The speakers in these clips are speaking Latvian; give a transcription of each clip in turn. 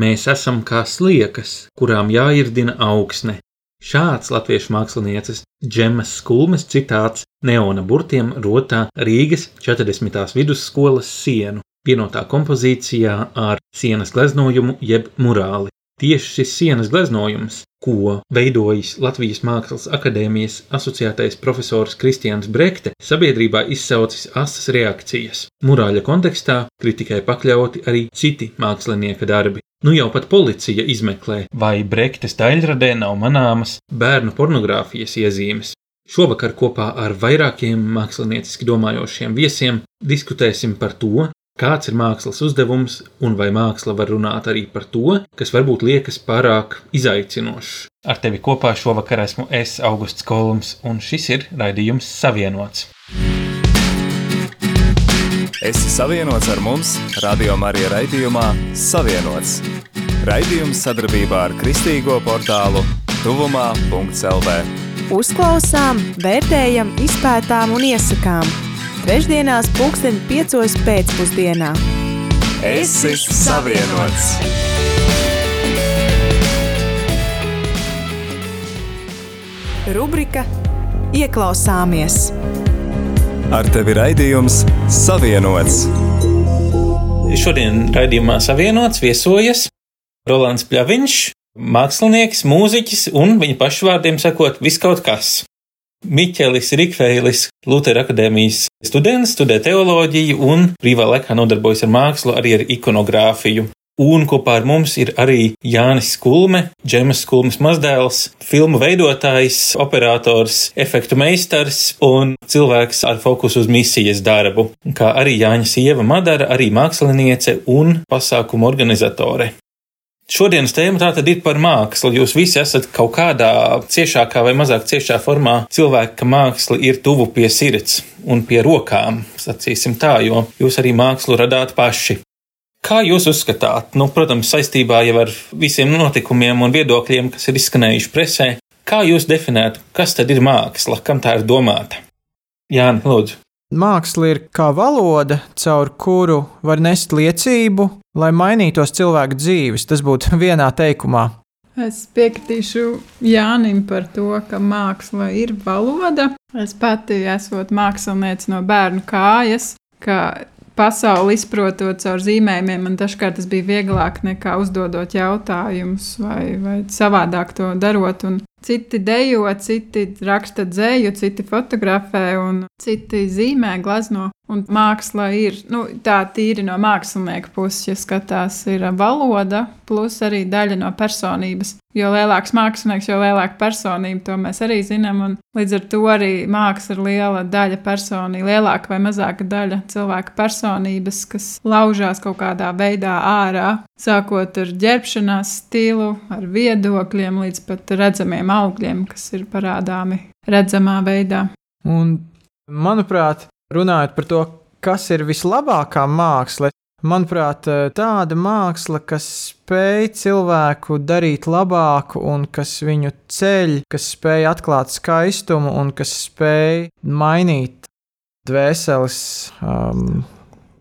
Mēs esam kā sliekas, kurām jāirdina augsne. Šāds latviešu mākslinieces Džemas Skulmes citāts neona burtiem rotā Rīgas 40. vidusskolas sienu, vienotā kompozīcijā ar sienas gleznojumu jeb murāli. Tieši šis sienas gleznojums, ko veidojis Latvijas Mākslas akadēmijas asociētais profesors Kristians Brekte, sabiedrībā izsaucis asas reakcijas. Murāļa kontekstā kritikai pakļauti arī citi mākslinieka darbi. Nu jau pat policija izmeklē, vai Brektes daļradē nav manāmas bērnu pornogrāfijas iezīmes. Šovakar kopā ar vairākiem mākslinieciski domājošiem viesiem diskutēsim par to, Kāds ir mākslas uzdevums, un vai māksla var runāt arī par to, kas varbūt liekas pārāk izaicinošs? Ar tevi kopā šovakar esmu es, Augusts Kolums, un šis ir raidījums Savienots. Esi savienots ar mums, Radio Marija raidījumā Savienots. Raidījums sadarbībā ar Kristīgo portālu Tuvumā.CLV. Uzklausām, vērtējam, izpētām un iesakām Trešdienās, pulksten 5. pēcpusdienā. Es esmu savienots! Rubrika Ieklausāmies! Ar tevi raidījums Savienots! Šodien raidījumā Savienots viesojas Rolands Pļaviņš, mākslinieks, mūziķis un viņa pašu vārdiem sakot, viskaut kas. Miķelis Rikfeilis, Lutera akadēmijas students, studē teoloģiju un brīvā laikā nodarbojas ar mākslu, arī ar ikonogrāfiju. Un kopā ar mums ir arī Jānis Kulme, Džemas Kulmes mazdēls, filmu veidotājs, operators, efektu meistars un cilvēks ar fokusu uz misijas darbu, kā arī Jāņa sieva Madara, arī māksliniece un pasākumu organizatore. Šodienas tēma tātad ir par mākslu. Jūs visi esat kaut kādā ciešākā vai mazāk ciešā formā cilvēki, ka māksla ir tuvu pie sirds un pie rokām, sacīsim tā, jo jūs arī mākslu radāt paši. Kā jūs uzskatāt, nu, protams, saistībā jau ar visiem notikumiem un viedokļiem, kas ir izskanējuši presē, kā jūs definētu, kas tad ir māksla, kam tā ir domāta? Jāni, lūdzu. Māksla ir kā valoda, caur kuru var nest liecību, lai mainītos cilvēku dzīves. Tas būtu vienā teikumā. Es piekritīšu Jānim par to, ka māksla ir valoda. Es pati esmu mākslinieci no bērnu kājas, ka pasauli izprotot caur zīmējumiem, man dažkārt tas bija vieglāk nekā uzdodot jautājumus vai, vai savādāk to darot. Un Citi dejo, citi raksta dzēju, citi fotografē, un citi zīmē, glazno. Un māksla ir nu, tā tīri no mākslinieka puses, ja skatās, ir valoda, plus arī daļa no personības. Jo lielāks mākslinieks, jo lielāka personība, to mēs arī zinām. Līdz ar to arī māksla ir liela daļa personība, lielāka vai mazāka daļa cilvēka personības, kas laužās kaut kādā veidā ārā. Sākot ar ģērbšanās stilu, ar viedokļiem, līdz pat redzamiem augļiem, kas ir parādāmi redzamā veidā. Un, manuprāt, runājot par to, kas ir vislabākā māksla, manuprāt, tāda māksla, kas spēj cilvēku darīt labāku un kas viņu ceļ, kas spēj atklāt skaistumu un kas spēj mainīt dvēseles, um,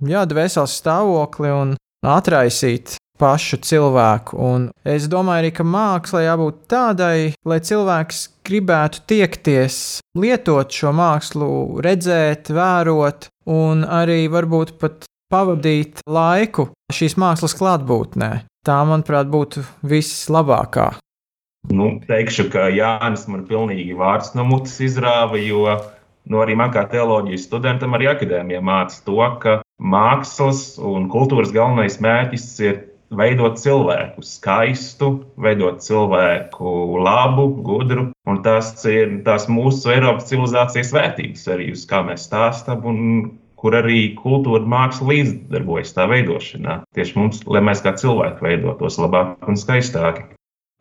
jā, dvēseles stāvokli un atraisīt pašu cilvēku. Un es domāju, arī, ka mākslā jābūt tādai, lai cilvēks gribētu tiekties, lietot šo mākslu, redzēt, vērot, un arī varbūt pat pavadīt laiku šīs mākslas klātbūtnē. Tā, manuprāt, būtu vislabākā. Nu, teikšu, ka Jānis man pilnīgi vārds no mutes izrāva, jo nu, arī man kā teoloģijas studentam, arī akadēmijā mācīja to, ka mākslas un kultūras galvenais mērķis ir veidot cilvēku skaistu, veidot cilvēku labu, gudru. Un tas ir tās mūsu Eiropas civilizācijas vērtības arī, uz kā mēs stāstām. Kur arī kultūra māksla līdzdarbojas tā veidošanā. Tieši mums, lai mēs kā cilvēki veidotos labāk un skaistāk.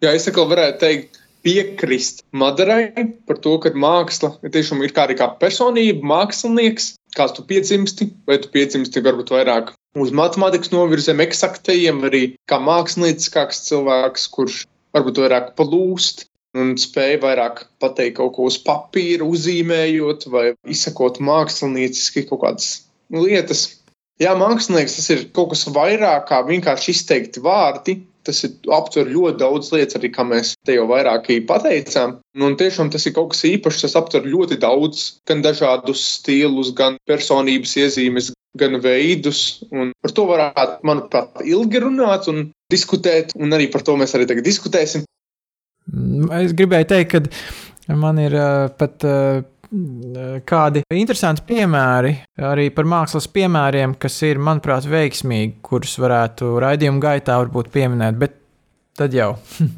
Jā, es atkal varētu teikt, piekrist Madarai par to, ka māksla tiešām ir kā arī kā personība, mākslinieks, kāds tu piedzimsti, vai tu piedzimsti varbūt vairāk uz matemātikas novirzēm, eksaktajiem, arī kā mākslinieckāks cilvēks, kurš varbūt vairāk palūst un spēj vairāk pateikt kaut ko uz papīra, uzzīmējot vai izsakot mākslinieciski kaut kādas lietas. Jā, mākslinieks tas ir kaut kas vairāk kā vienkārši izteikti vārdi. Tas ir aptver ļoti daudz lietas, arī kā mēs te jau vairāk pateicām. Nu, un tiešām tas ir kaut kas īpašs. Tas aptver ļoti daudz, gan dažādus stilus, gan personības iezīmes, gan veidus. Un par to varētu, manuprāt, ilgi runāt un diskutēt, un arī par to mēs arī tagad diskutēsim. Es gribēju teikt, ka man ir uh, pat. Uh, kādi interesanti piemēri arī par mākslas piemēriem, kas ir, manuprāt, veiksmīgi, kurus varētu raidījuma gaitā varbūt pieminēt, bet tad jau.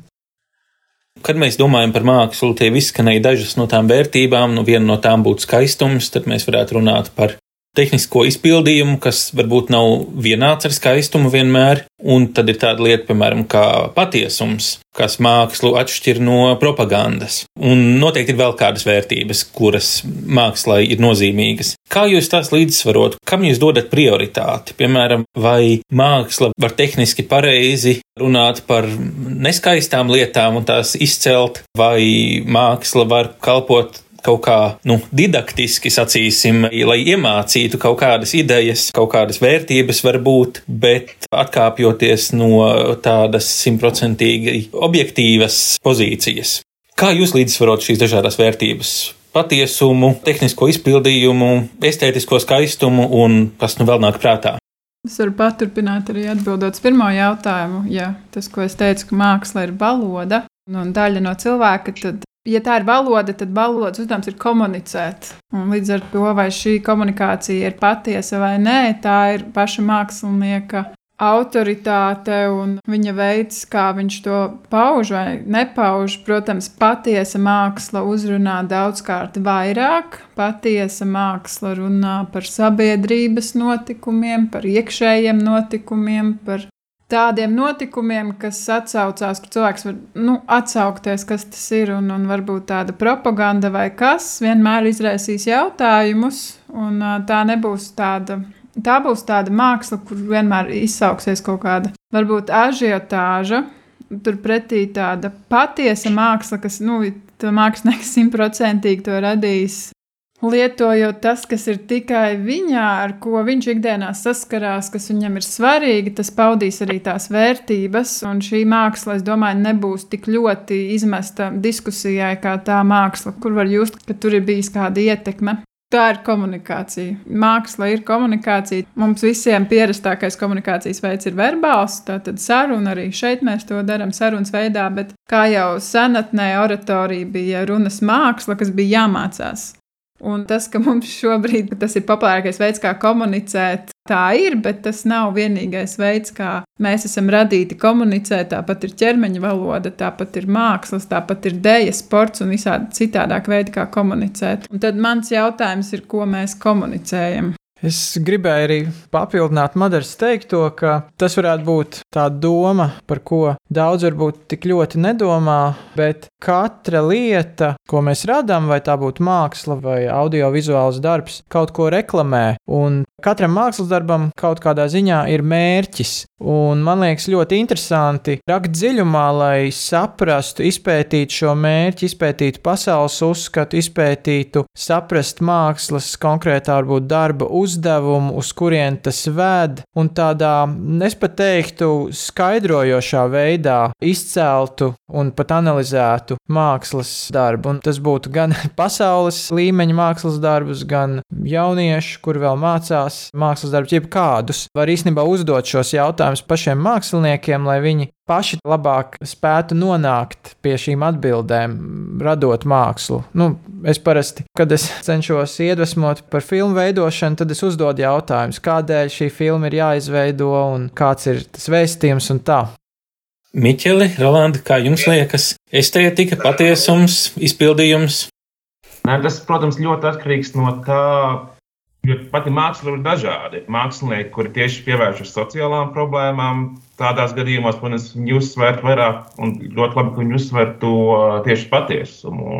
Kad mēs domājam par mākslu, tie izskanēja dažas no tām vērtībām. Nu, viena no tām būtu skaistums, tad mēs varētu runāt par tehnisko izpildījumu, kas varbūt nav vienāds ar skaistumu vienmēr, un tad ir tāda lieta, piemēram, kā patiesums, kas mākslu atšķir no propagandas. Un noteikti ir vēl kādas vērtības, kuras mākslai ir nozīmīgas. Kā jūs tās līdzsvarot, kam jūs dodat prioritāti? Piemēram, vai māksla var tehniski pareizi runāt par neskaistām lietām un tās izcelt, vai māksla var kalpot kaut kā nu, didaktiski, sacīsim, lai iemācītu kaut kādas idejas, kaut kādas vērtības, varbūt, bet atkāpjoties no tādas simtprocentīgi objektīvas pozīcijas. Kā jūs līdzsvarot šīs dažādas vērtības? Patiesumu, tehnisko izpildījumu, estētisko skaistumu un kas nu vēl nāk prātā? Es varu paturpināt arī atbildot uz pirmo jautājumu. Ja tas, ko es teicu, ka māksla ir valoda un daļa no cilvēka, tad Ja tā ir valoda, tad valodas uzdevums ir komunicēt. Un līdz ar to, vai šī komunikācija ir patiesa vai nē, tā ir paša mākslinieka autoritāte un viņa veids, kā viņš to pauž vai nepauž. Protams, patiesa māksla uzrunā daudzkārt vairāk. Patiesa māksla runā par sabiedrības notikumiem, par iekšējiem notikumiem, par tādiem notikumiem, kas atsaucās, kur cilvēks var nu, atsaukties, kas tas ir, un, un varbūt tāda propaganda vai kas vienmēr izraisīs jautājumus, un tā nebūs tāda. Tā būs tāda māksla, kur vienmēr izsauksies kaut kāda, varbūt ažiotāža, turpretī tāda patiesa māksla, kas, nu, mākslinieks simtprocentīgi to radīs lietojot tas, kas ir tikai viņā, ar ko viņš ikdienā saskarās, kas viņam ir svarīgi, tas paudīs arī tās vērtības. Un šī māksla, es domāju, nebūs tik ļoti izmesta diskusijai kā tā māksla, kur var just, ka tur ir bijis kāda ietekme. Tā ir komunikācija. Māksla ir komunikācija. Mums visiem pierastākais komunikācijas veids ir verbāls, tātad saruna arī šeit mēs to darām sarunas veidā, bet kā jau senatnē oratorija bija runas māksla, kas bija jāmācās. Un tas, ka mums šobrīd tas ir populārākais veids, kā komunicēt, tā ir, bet tas nav vienīgais veids, kā mēs esam radīti komunicēt. Tāpat ir ķermeņa valoda, tāpat ir mākslas, tāpat ir dēļa, sports un visādi citādāk veidi, kā komunicēt. Un tad mans jautājums ir, ko mēs komunicējam. Es gribēju arī papildināt Madaras teikto, ka tas varētu būt tā doma, par ko daudz varbūt tik ļoti nedomā, bet katra lieta, ko mēs radām, vai tā būtu māksla vai audiovizuāls darbs, kaut ko reklamē. Un katram mākslas darbam kaut kādā ziņā ir mērķis. Un man liekas ļoti interesanti rakt dziļumā, lai saprastu, izpētītu šo mērķi, izpētītu pasaules uzskatu, izpētītu, saprast mākslas konkrētā varbūt darba uzdevumu, uz kurien tas ved, un tādā, es pat teiktu, skaidrojošā veidā izceltu un pat analizētu mākslas darbu. Un tas būtu gan pasaules līmeņa mākslas darbus, gan jauniešu, kur vēl mācās mākslas darbus, jebkādus. Var īstenībā uzdot šos jautājumus pašiem māksliniekiem, lai viņi paši labāk spētu nonākt pie šīm atbildēm, radot mākslu. Nu, es parasti, kad es cenšos iedvesmot par filmu veidošanu, tad es uzdodu jautājumus, kādēļ šī filma ir jāizveido un kāds ir tas vēstījums un tā. Miķeli, Rolanda, kā jums liekas, estētika, patiesums, izpildījums? Nē, tas, protams, ļoti atkarīgs no tā, Jo pati māksla ir dažāda. Ir mākslinieki, kuri tieši pievēršas sociālām problēmām. Tādās gadījumos, protams, viņi uzsver vairāk, un ļoti labi, ka viņi uzsver to tieši patiesumu,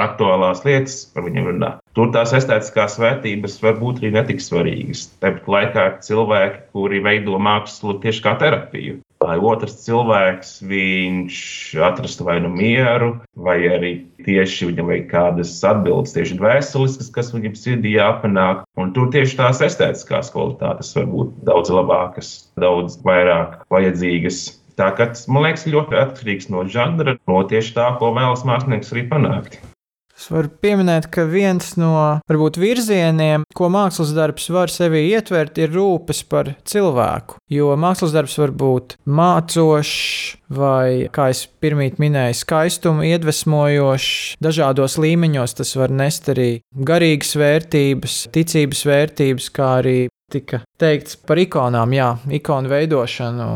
aktuālās lietas par viņiem runā. Tur tās estētiskās vērtības var būt arī netik svarīgas. Tāpat laikā cilvēki, kuri veido mākslu tieši kā terapiju lai otrs cilvēks viņš atrastu vai nu mieru, vai arī tieši viņam vajag kādas atbildes, tieši dvēseliskas, kas viņam sirdī jāpanāk. Un tur tieši tās estētiskās kvalitātes var būt daudz labākas, daudz vairāk vajadzīgas Tā kā tas, man liekas, ļoti atkarīgs no žanra, no tieši tā, ko vēlas mākslinieks arī panākt. Es varu pieminēt, ka viens no varbūt virzieniem, ko mākslas darbs var sevī ietvert, ir rūpes par cilvēku. Jo mākslas darbs var būt mācošs, vai, kā jau pirmīt minēju, skaistumu iedvesmojošs. Dažādos līmeņos tas var nest arī garīgas vērtības, ticības vērtības, kā arī tika teikts par ikonām. Jā, ikonu veidošanu.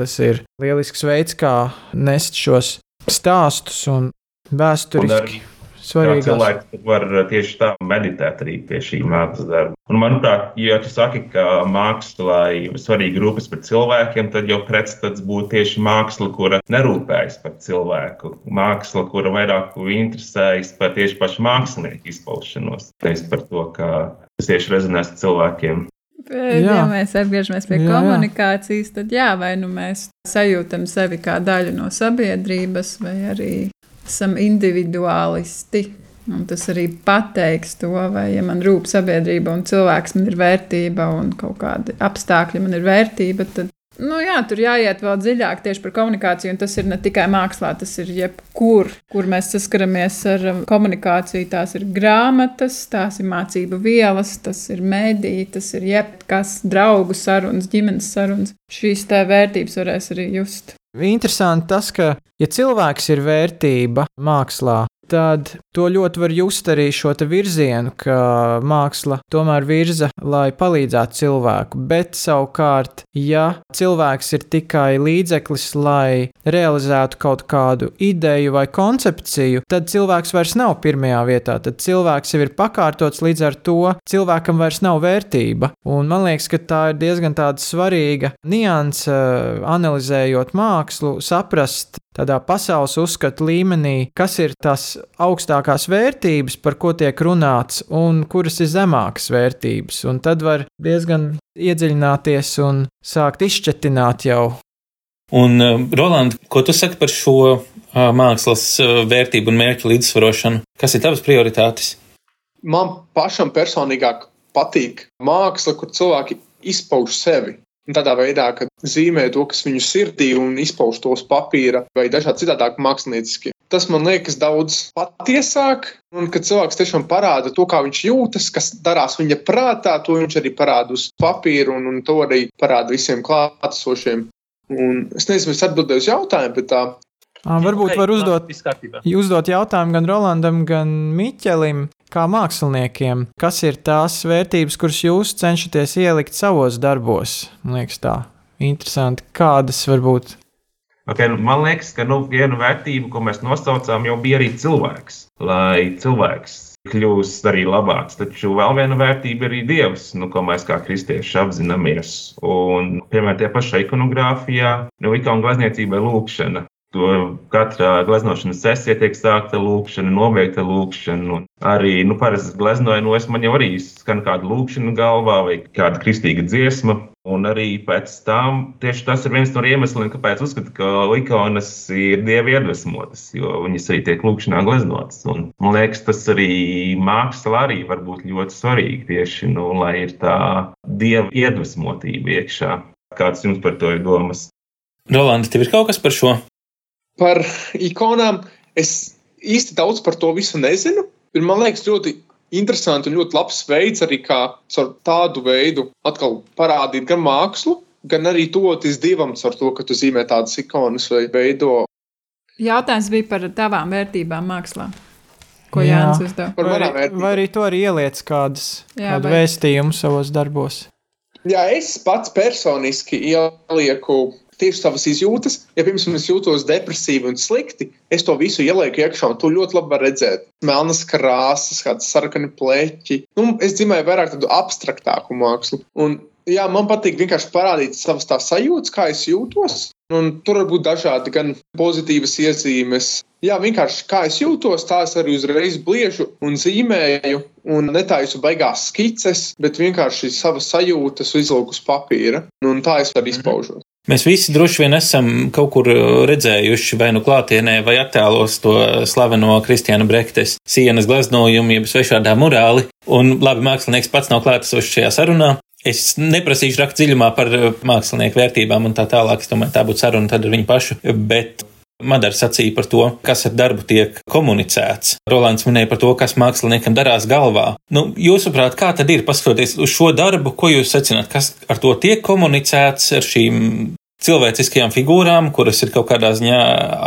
Tas ir lielisks veids, kā nest šos stāstus un vēsturiski. Un Svarīgās. Cilvēki var tieši tā meditēt arī pie šī mākslas darba. Un, manuprāt, ja tu saki, ka mākslā ir svarīga rūpes par cilvēkiem, tad jau pretstats būtu tieši māksla, kura nerūpējas par cilvēku. Māksla, kura vairāk interesējas par tieši pašu mākslinieku izpaušanos. Nevis par to, kā tas tieši rezonēs ar cilvēkiem. Bet, ja mēs atgriežamies pie jā, komunikācijas, tad jā, vai nu mēs sajūtam sevi kā daļu no sabiedrības, vai arī esam individuālisti. Un tas arī pateiks to, vai ja man rūp sabiedrība un cilvēks man ir vērtība un kaut kādi apstākļi man ir vērtība, tad nu, jā, tur jāiet vēl dziļāk tieši par komunikāciju. Un tas ir ne tikai mākslā, tas ir jebkur, kur mēs saskaramies ar um, komunikāciju. Tās ir grāmatas, tās ir mācību vielas, tas ir mēdīte, tas ir jebkas, draugu sarunas, ģimenes sarunas. Šīs tā vērtības varēs arī just. Interesanti tas, ka, ja cilvēks ir vērtība mākslā, tad to ļoti var just arī šo virzienu, ka māksla tomēr virza, lai palīdzētu cilvēku. Bet savukārt, ja cilvēks ir tikai līdzeklis, lai realizētu kaut kādu ideju vai koncepciju, tad cilvēks vairs nav pirmajā vietā. Tad cilvēks jau ir pakārtots, līdz ar to cilvēkam vairs nav vērtība. Un man liekas, ka tā ir diezgan svarīga nianse, analizējot mākslu, saprast tādā pasaules uzskatu līmenī, kas ir tās augstākās vērtības, par ko tiek runāts, un kuras ir zemākas vērtības. Un tad var diezgan iedziļināties un sākt izšķetināt jau. Un, uh, Roland, ko tu saki par šo uh, mākslas uh, vērtību un mērķu līdzsvarošanu? Kas ir tavas prioritātes? Man pašam personīgāk patīk māksla, kur cilvēki izpauž sevi. Un tādā veidā, ka zīmē to, kas viņu sirdī un izpauž to uz papīra vai dažādi citādāk mākslinieciski. Tas man liekas daudz patiesāk, un kad cilvēks tiešām parāda to, kā viņš jūtas, kas darās viņa prātā, to viņš arī parāda uz papīra, un, un to arī parāda visiem klātesošiem. Un es nezinu, es atbildēju uz jautājumu, bet tā. Varbūt var uzdot, uzdot jautājumu gan Rolandam, gan Miķelim, kā māksliniekiem. Kas ir tās vērtības, kuras jūs cenšaties ielikt savos darbos? Man liekas, tā interesanti. Kādas varbūt Okay, nu, man liekas, ka nu, viena vērtība, ko mēs nosaucām, jau bija arī cilvēks. Lai cilvēks kļūst arī labāks. Taču vēl viena vērtība ir arī Dievs, nu, ko mēs kā kristieši apzināmies. Un, piemēram, tie pašā ikonogrāfijā, nu, ikonu glezniecība ir lūkšana. To katrā gleznošanas sesijā tiek sākta lūkšana, nobeigta lūkšana. Arī, nu, parasti gleznoju, es man jau arī skan kāda lūkšana galvā vai kāda kristīga dziesma. Un arī pēc tam tieši tas ir viens no iemesliem, kāpēc uzskatu, ka ikonas ir dievi iedvesmotas, jo viņas arī tiek lūkšanā gleznotas. Un, man liekas, tas arī mākslā arī var būt ļoti svarīgi tieši, nu, lai ir tā dieva iedvesmotība iekšā. Kāds jums par to ir domas? Rolanda, tev ir kaut kas par šo? Par ikonām es īsti daudz par to visu nezinu. Ir, man liekas, ļoti interesanti un ļoti labs veids arī kā ar tādu veidu atkal parādīt gan mākslu, gan arī toties dievam ar to, ka tu zīmē tādas ikonas vai veido. Jautājums bija par tavām vērtībām mākslā. Ko Jā. Jānis uzdeva? Vai, vai arī to arī ieliec kādas, Jā, kādu vai... vēstījumu savos darbos? Jā, es pats personiski ielieku tieši savas izjūtas. Ja, piemēram, es jūtos depresīvi un slikti, es to visu ielieku iekšā, un to ļoti labi var redzēt. Melnas krāsas, kādas sarkani pleķi. Nu, es dzimēju vairāk tādu abstraktāku mākslu. Un, jā, man patīk vienkārši parādīt savas tās sajūtas, kā es jūtos. Un tur var būt dažādi gan pozitīvas iezīmes. Jā, vienkārši kā es jūtos, tā es arī uzreiz bliežu un zīmēju. Un netaisu baigās skices, bet vienkārši savas sajūtas uzlūku uz papīra. Un tā es arī izpaužos. Mēs visi droši vien esam kaut kur redzējuši vai nu klātienē, vai attēlos to slaveno Kristiāna Brektes sienas gleznojumu, jeb svešādā murāli. Un labi, mākslinieks pats nav klātesošs šajā sarunā. Es neprasīšu rakt dziļumā par mākslinieku vērtībām un tā tālāk. Es domāju, tā būtu saruna tad ar viņu pašu. Bet Madara sacīja par to, kas ar darbu tiek komunicēts. Rolands minēja par to, kas māksliniekam darās galvā. Nu, jūsuprāt, kā tad ir paskatoties uz šo darbu, ko jūs secināt, kas ar to tiek komunicēts, ar šīm cilvēciskajām figūrām, kuras ir kaut kādā ziņā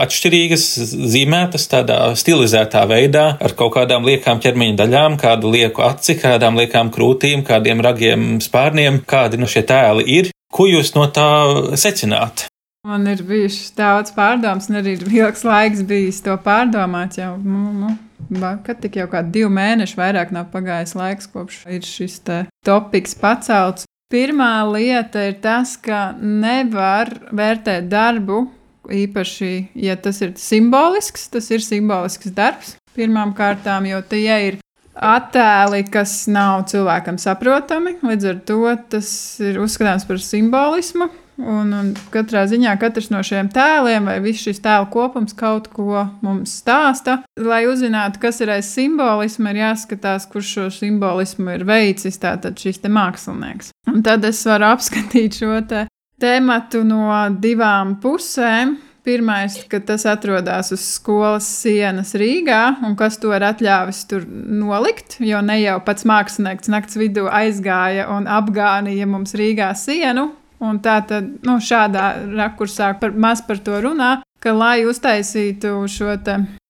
atšķirīgas, zīmētas tādā stilizētā veidā, ar kaut kādām liekām ķermeņa daļām, kādu lieku aci, kādām liekām krūtīm, kādiem ragiem spārniem, kādi no šie tēli ir. Ko jūs no tā secināt? Man ir bijušas daudz pārdomas, un arī ir ilgs laiks bijis to pārdomāt. Jau, nu, nu, kad tik jau kādi divi mēneši vairāk nav pagājis laiks, kopš ir šis topiks pacelts. Pirmā lieta ir tas, ka nevar vērtēt darbu, īpaši, ja tas ir simbolisks, tas ir simbolisks darbs. Pirmām kārtām, jo tie ir attēli, kas nav cilvēkam saprotami, līdz ar to tas ir uzskatāms par simbolismu. Un, un katrā ziņā katrs no šiem tēliem vai viss šis tēlu kopums kaut ko mums stāsta. Lai uzzinātu, kas ir aiz simbolisma, ir jāskatās, kurš šo simbolismu ir veicis, tātad šis mākslinieks. Un tad es varu apskatīt šo te tēmatu no divām pusēm. Pirmais, ka tas atrodas uz skolas sienas Rīgā, un kas to ir atļāvis tur nolikt, jo ne jau pats mākslinieks nakts vidū aizgāja un apgānīja mums Rīgā sienu, Un tā tad nu, šādā rakursā par, maz par to runā, ka, lai uztaisītu šo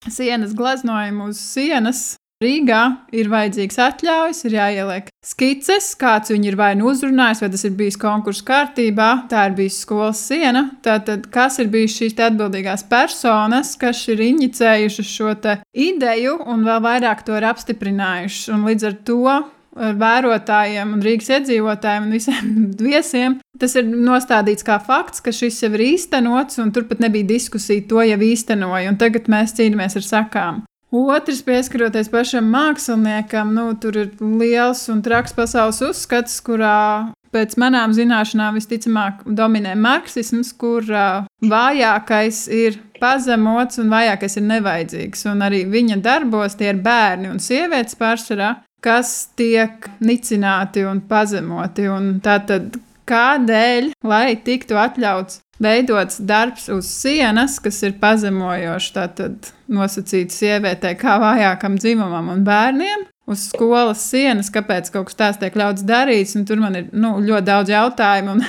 sienas gleznojumu uz sienas, Rīgā ir vajadzīgs atļaujas, ir jāieliek skices, kāds viņu ir vai nu uzrunājis, vai tas ir bijis konkursu kārtībā, tā ir bijusi skolas siena. Tātad, kas ir bijis šīs atbildīgās personas, kas ir injicējušas šo ideju un vēl vairāk to ir apstiprinājušas. Un līdz ar to vērotājiem un Rīgas iedzīvotājiem un visiem viesiem. Tas ir nostādīts kā fakts, ka šis jau ir īstenots, un turpat nebija diskusija, to jau īstenoja, un tagad mēs cīnāmies ar sakām. Otrs, pieskaroties pašam māksliniekam, nu, tur ir liels un traks pasaules uzskats, kurā pēc manām zināšanām visticamāk dominē marksisms, kur uh, vājākais ir pazemots un vājākais ir nevajadzīgs. Un arī viņa darbos tie ir bērni un sievietes pārsvarā, kas tiek nicināti un pazemoti. Un tātad, kādēļ, lai tiktu atļauts veidots darbs uz sienas, kas ir pazemojošs, tātad nosacīts sievietei kā vājākam dzimumam un bērniem. Uz skolas sienas, kāpēc kaut kas tāds tiek ļauts darīt, un tur man ir nu, ļoti daudz jautājumu.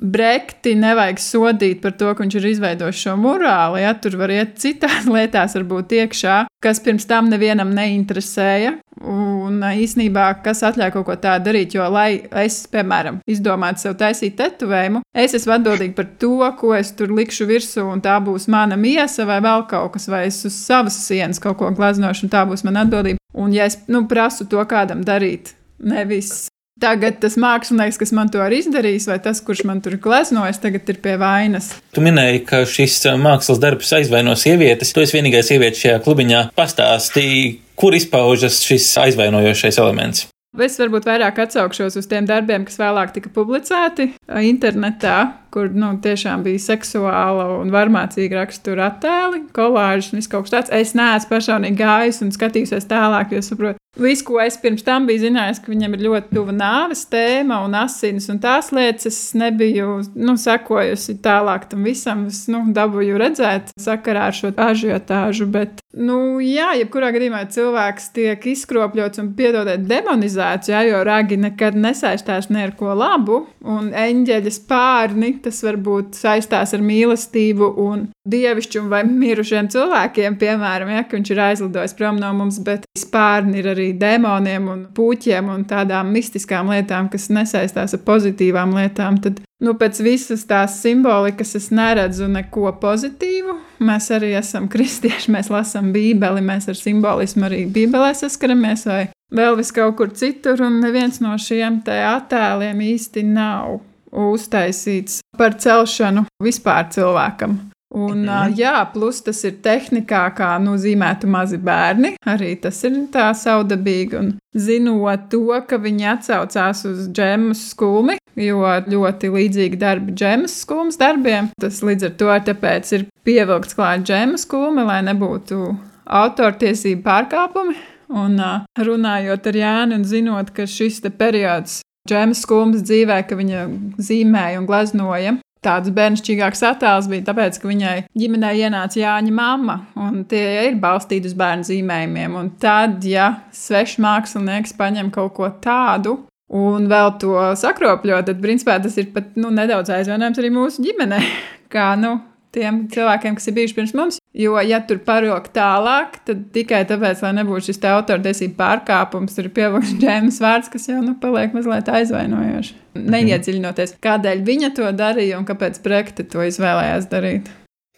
Brekti nevajag sodīt par to, ka viņš ir izveidojis šo morāli. Ja? Tur var iet citās lietās, varbūt iekšā, kas pirms tam nevienam neinteresēja. Un īsnībā, kas atļauj kaut ko tādu darīt, jo, lai es, piemēram, izdomātu sev taisīt tetovējumu, es esmu atbildīga par to, ko es tur likšu virsū, un tā būs mana miesa vai vēl kaut kas, vai es uz savas sienas kaut ko glaznošu, un tā būs mana atbildība. Un, ja es nu, prasu to kādam darīt, nevis Tagad tas mākslinieks, kas man to ir izdarījis, vai tas, kurš man tur gleznojis, tagad ir pie vainas. Tu minēji, ka šis uh, mākslas darbs aizvaino sievietes. Tu esi vienīgā sieviete šajā klubiņā. Pastāstīji, kur izpaužas šis aizvainojošais elements. Es varbūt vairāk atsaukšos uz tiem darbiem, kas vēlāk tika publicēti uh, internetā, kur nu, tiešām bija seksuāla un varmācīga rakstura attēli, kolāžas un viss kaut kas tāds. Es neesmu personīgi gājis un skatījusies tālāk, jo saprotu, Viss, ko es pirms tam biju zinājis, ka viņam ir ļoti tuva nāves tēma un asinis un tās lietas, es nebiju nu, sekojusi tālāk tam visam. Es nu, dabūju redzēt sakarā ar šo ažiotāžu, bet, nu, jā, jebkurā gadījumā cilvēks tiek izkropļots un piedodiet demonizēts, jā, jo ragi nekad nesaistās ne ar ko labu, un eņģeļa spārni tas varbūt saistās ar mīlestību un dievišķumu vai mirušiem cilvēkiem, piemēram, ja, viņš ir aizlidojis prom no mums, bet spārni ir arī demoniem un puķiem un tādām mistiskām lietām, kas nesaistās ar pozitīvām lietām, tad nu, pēc visas tās simbolikas es neredzu neko pozitīvu. Mēs arī esam kristieši, mēs lasām Bībeli, mēs ar simbolismu arī Bībelē saskaramies, vai vēl vis kaut kur citur, un neviens no šiem attēliem īsti nav uztaisīts par celšanu vispār cilvēkam. Un, mm. Jā, plus tas ir tehnikā, kā nozīmētu mazi bērni. Arī tas ir tā saudabīgi. Un zinot to, ka viņi atsaucās uz džemas skulmi, jo ļoti līdzīgi darbi džemas skulmas darbiem, tas līdz ar to tāpēc ir pievilkts klāt džemas skulmi, lai nebūtu autortiesību pārkāpumi. Un runājot ar Jānu un zinot, ka šis periods džemas skulmas dzīvē, ka viņa zīmēja un gleznoja tāds bērnišķīgāks attēls bija tāpēc, ka viņai ģimenē ienāca Jāņa mamma, un tie ir balstīti uz bērnu zīmējumiem. Un tad, ja svešs mākslinieks paņem kaut ko tādu, un vēl to sakropļo, tad principā tas ir pat nu, nedaudz aizvainojams arī mūsu ģimenei. Kā nu, tiem cilvēkiem, kas ir bijuši pirms mums. Jo, ja tur parok tālāk, tad tikai tāpēc, lai nebūtu šis autortiesību pārkāpums, tur ir pievilkts Džēmas vārds, kas jau nu, paliek mazliet aizvainojoši. Mhm. Neiedziļinoties, kādēļ viņa to darīja un kāpēc projekti to izvēlējās darīt.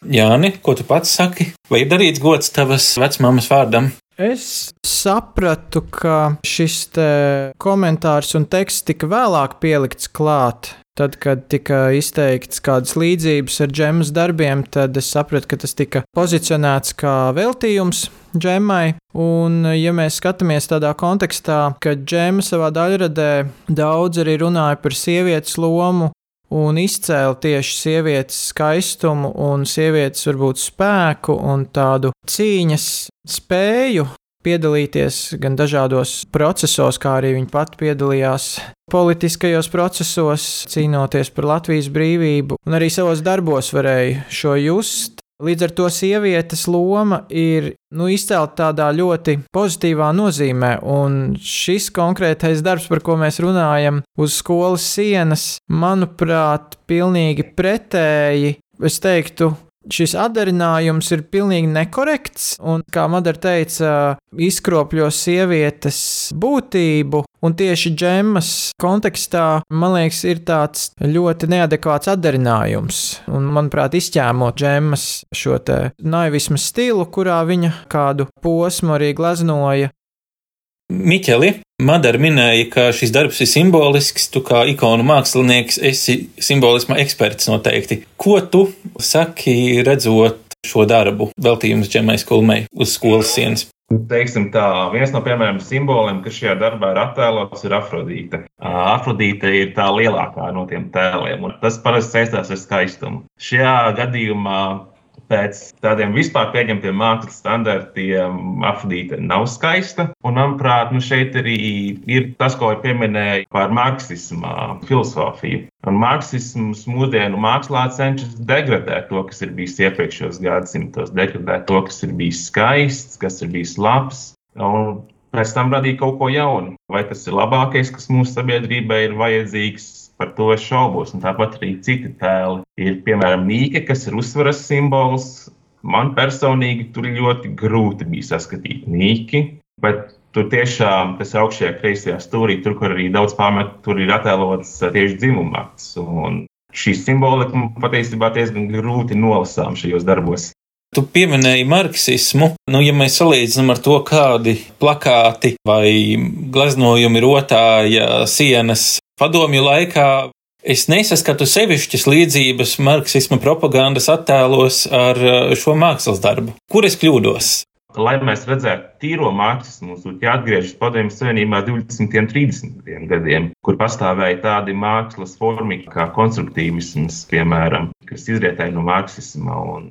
Jāni, ko tu pats saki? Vai ir darīts gods tavas vecmāmas vārdam? Es sapratu, ka šis komentārs un teksts tika vēlāk pielikts klāt Tad, kad tika izteikts kādas līdzības ar džemas darbiem, tad es sapratu, ka tas tika pozicionēts kā veltījums džemai. Un, ja mēs skatāmies tādā kontekstā, ka džema savā daļradē daudz arī runāja par sievietes lomu un izcēla tieši sievietes skaistumu un sievietes varbūt spēku un tādu cīņas spēju, piedalīties gan dažādos procesos, kā arī viņa pati piedalījās politiskajos procesos, cīnoties par Latvijas brīvību, un arī savos darbos varēja šo just. Līdz ar to sievietes loma ir nu, izcelta tādā ļoti pozitīvā nozīmē, un šis konkrētais darbs, par ko mēs runājam, uz skolas sienas, manuprāt, pilnīgi pretēji. Es teiktu, šis atdarinājums ir pilnīgi nekorekts, un, kā Madara teica, izkropļo sievietes būtību. Un tieši džemas kontekstā, man liekas, ir tāds ļoti neadekvāts atdarinājums. Un, manuprāt, izķēmot džemas šo naivismu stilu, kurā viņa kādu posmu arī gleznoja, Miķeli, Madara minēja, ka šis darbs ir simbolisks. Tu kā ikonu mākslinieks esi simbolisma eksperts noteikti. Ko tu saki, redzot šo darbu, veltījums Džemais Kulmei uz skolas sienas? Teiksim tā, viens no piemēram simboliem, kas šajā darbā ir attēlots, ir Afrodīte. Afrodīte ir tā lielākā no tiem tēliem, un tas parasti saistās ar skaistumu. Šajā gadījumā pēc tādiem vispār pieņemtiem mākslas standartiem Afrodīte nav skaista. Un, manuprāt, nu šeit arī ir tas, ko pieminēja par marksismu filozofiju. Un marksisms mūsdienu mākslā cenšas degradēt to, kas ir bijis iepriekšējos gadsimtos, degradēt to, kas ir bijis skaists, kas ir bijis labs. Un pēc tam radīt kaut ko jaunu. Vai tas ir labākais, kas mūsu sabiedrībai ir vajadzīgs? Par to es šaubos. Un tāpat arī citi tēli. Ir piemēram Nīke, kas ir uzvaras simbols. Man personīgi tur ļoti grūti bija saskatīt Nīki, bet tur tiešām tas augšējā kreisajā stūrī, tur, kur arī daudz pārmetu, tur ir attēlots tieši dzimumāts. Šī simbolika patiesībā diezgan grūti nolasām šajos darbos. Tu pieminēji marksismu. Nu, ja mēs salīdzinām ar to, kādi plakāti vai gleznojumi rotāja sienas padomju laikā es nesaskatu sevišķas līdzības marksisma propagandas attēlos ar uh, šo mākslas darbu. Kur es kļūdos? Lai mēs redzētu tīro marksismu, mums būtu jāatgriežas Padomju Savienībā 20. un 30. gadiem, kur pastāvēja tādi mākslas formi kā konstruktīvisms, piemēram, kas izrietēja no marksisma. Un,